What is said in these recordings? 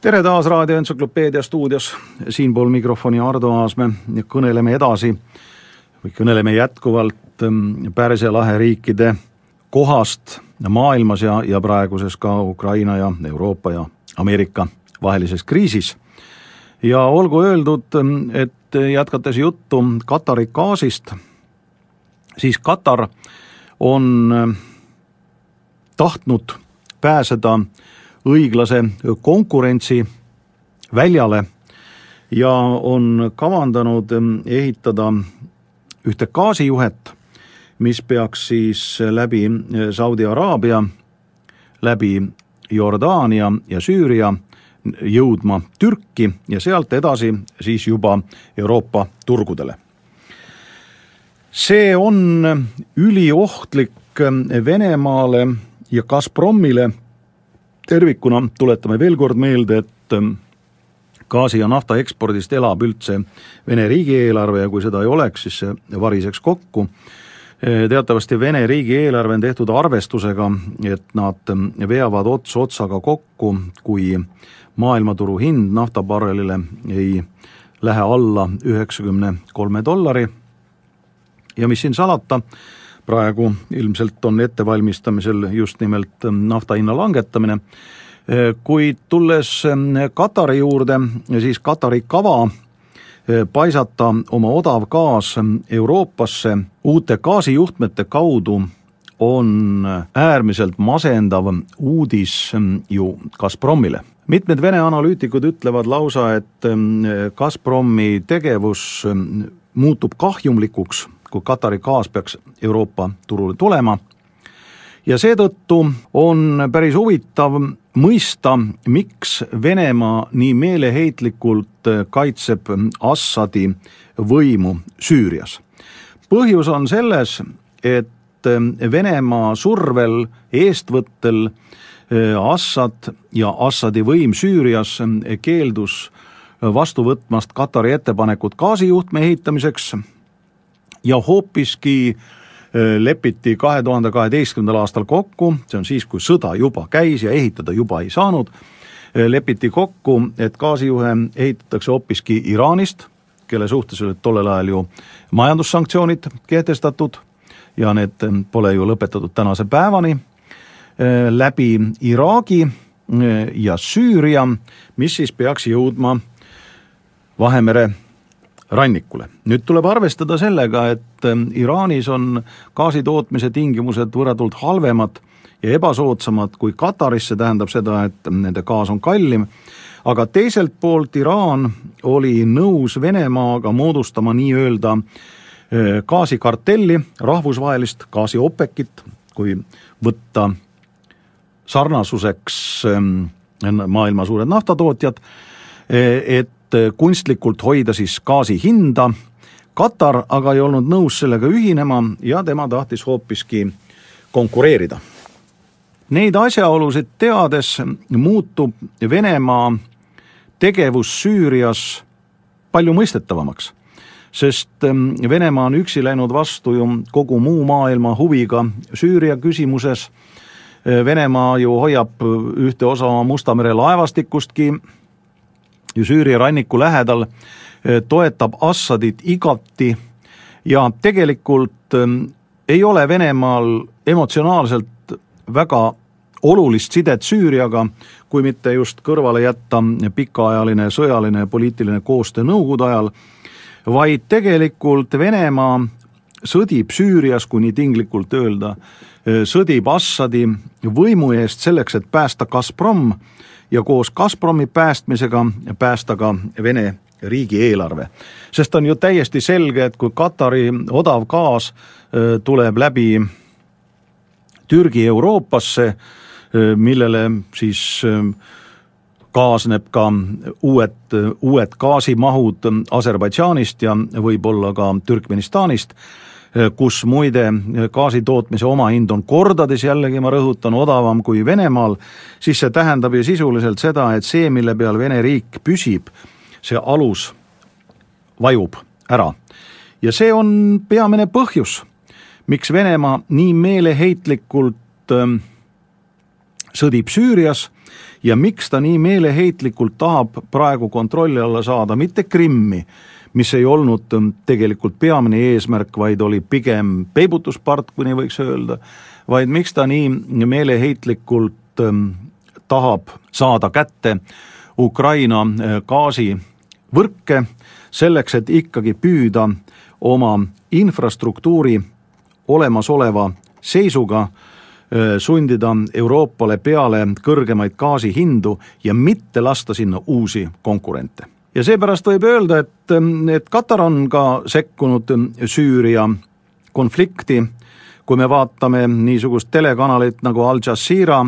tere taas Raadio Entsüklopeedia stuudios, siinpool mikrofoni Ardo Aasmäe ja kõneleme edasi. Või kõneleme jätkuvalt ähm, Pärsia lahe riikide kohast maailmas ja, ja praeguses ka Ukraina ja Euroopa ja Ameerika vahelises kriisis. ja olgu öeldud, ähm, et jätkates juttu Katari gaasist, siis Katar on ähm, tahtnud pääseda õiglase konkurentsi väljale ja on kavandanud ehitada ühte gaasijuhet, mis peaks siis läbi Saudi Araabia, läbi Jordaania ja Süüria jõudma Türki ja sealt edasi siis juba Euroopa turgudele. See on üliohtlik Venemaale ja Gazpromile tervikuna, tuletame veel kord meelde, et ähm, gaasi ja nafta ekspordist elab üldse Vene riigieelarve ja kui seda ei oleks, siis see variseks kokku. Äh, teatavasti Vene riigieelarve on tehtud arvestusega, et nad ähm, veavad ots otsaga kokku, kui maailmaturu hind naftabarrelile ei lähe alla üheksakümne kolme dollari ja mis siin salata, praegu ilmselt on ettevalmistamisel just nimelt ähm, nafta hinna langetamine, äh, kuid tulles ähm, Katari juurde, siis Katari kava äh, paisata oma odav gaas ähm, Euroopasse uute gaasijuhtmete kaudu on äärmiselt masendav uudis ju Gazpromile. mitmed Vene analüütikud ütlevad lausa, et Gazpromi tegevus muutub kahjumlikuks kui Katari gaas peaks Euroopa turule tulema. ja seetõttu on päris huvitav mõista, miks Venemaa nii meeleheitlikult kaitseb Assadi võimu Süürias. põhjus on selles, et Venemaa survel, eestvõttel Assad ja Assadi võim Süürias keeldus vastu võtmast Katari ettepanekut gaasijuhtme ehitamiseks ja hoopiski äh, lepiti kahe tuhande kaheteistkümnendal aastal kokku, see on siis, kui sõda juba käis ja ehitada juba ei saanud, äh, lepiti kokku, et gaasijuhe ehitatakse hoopiski Iraanist, kelle suhtes olid tollel ajal ju majandussanktsioonid kehtestatud ja need äh, pole ju lõpetatud tänase päevani, läbi Iraagi ja Süüria, mis siis peaks jõudma Vahemere rannikule. nüüd tuleb arvestada sellega, et ähm, Iraanis on gaasitootmise tingimused võrratult halvemad ja ebasoodsamad kui Kataris, see tähendab seda, et nende gaas on kallim, aga teiselt poolt Iraan oli nõus Venemaaga moodustama nii-öelda äh, gaasikartelli, rahvusvahelist gaasi OPEC-it, kui võtta sarnasuseks ähm, maailma suured naftatootjad, et et kunstlikult hoida siis gaasi hinda. Katar aga ei olnud nõus sellega ühinema ja tema tahtis hoopiski konkureerida. Neid asjaolusid teades muutub Venemaa tegevus Süürias palju mõistetavamaks, sest ähm, Venemaa on üksi läinud vastu ju kogu muu maailma huviga Süüria küsimuses. Venemaa ju hoiab ühte osa Musta mere laevastikustki ju Süüria ranniku lähedal, eh, toetab Assadit igati ja tegelikult ehm, ei ole Venemaal emotsionaalselt väga olulist sidet Süüriaga, kui mitte just kõrvale jätta pikaajaline sõjaline ja poliitiline koostöö Nõukogude ajal, vaid tegelikult Venemaa sõdib Süürias, kui nii tinglikult öelda, eh, sõdib Assadi võimu eest selleks, et päästa Gazprom ja koos Gazpromi päästmisega päästa ka Vene riigieelarve. sest on ju täiesti selge, et kui Katari odav gaas tuleb läbi Türgi Euroopasse, millele siis kaasneb ka uued, uued gaasimahud Aserbaidžaanist ja võib-olla ka Türkmenistanist kus muide äh, gaasi tootmise omahind on kordades, jällegi ma rõhutan, odavam kui Venemaal, siis see tähendab ju sisuliselt seda, et see, mille peal Vene riik püsib, see alus vajub ära. ja see on peamine põhjus, miks Venemaa nii meeleheitlikult ähm, sõdib Süürias ja miks ta nii meeleheitlikult tahab praegu kontrolli alla saada mitte Krimmi, mis ei olnud ähm, tegelikult peamine eesmärk, vaid oli pigem peibutuspart, kui nii võiks öelda, vaid miks ta nii meeleheitlikult ähm, tahab saada kätte Ukraina äh, gaasivõrke selleks, et ikkagi püüda oma infrastruktuuri olemasoleva seisuga äh, sundida Euroopale peale kõrgemaid gaasihindu ja mitte lasta sinna uusi konkurente. Ja seepärast võib öelda, et, et Katar on ka sekkunud Süüria konflikti, kui me vaatame niisugust telekanalit nagu Al Jazeera,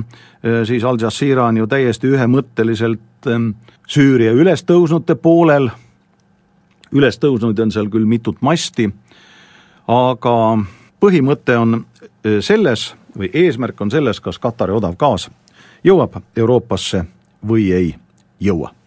siis Al Jazeera on ju täiesti ühemõtteliselt Süüria ülestõusnute poolel, ülestõusnuid on seal küll mitut masti, aga põhimõte on selles või eesmärk on selles, kas Katari odav gaas jõuab Euroopasse või ei jõua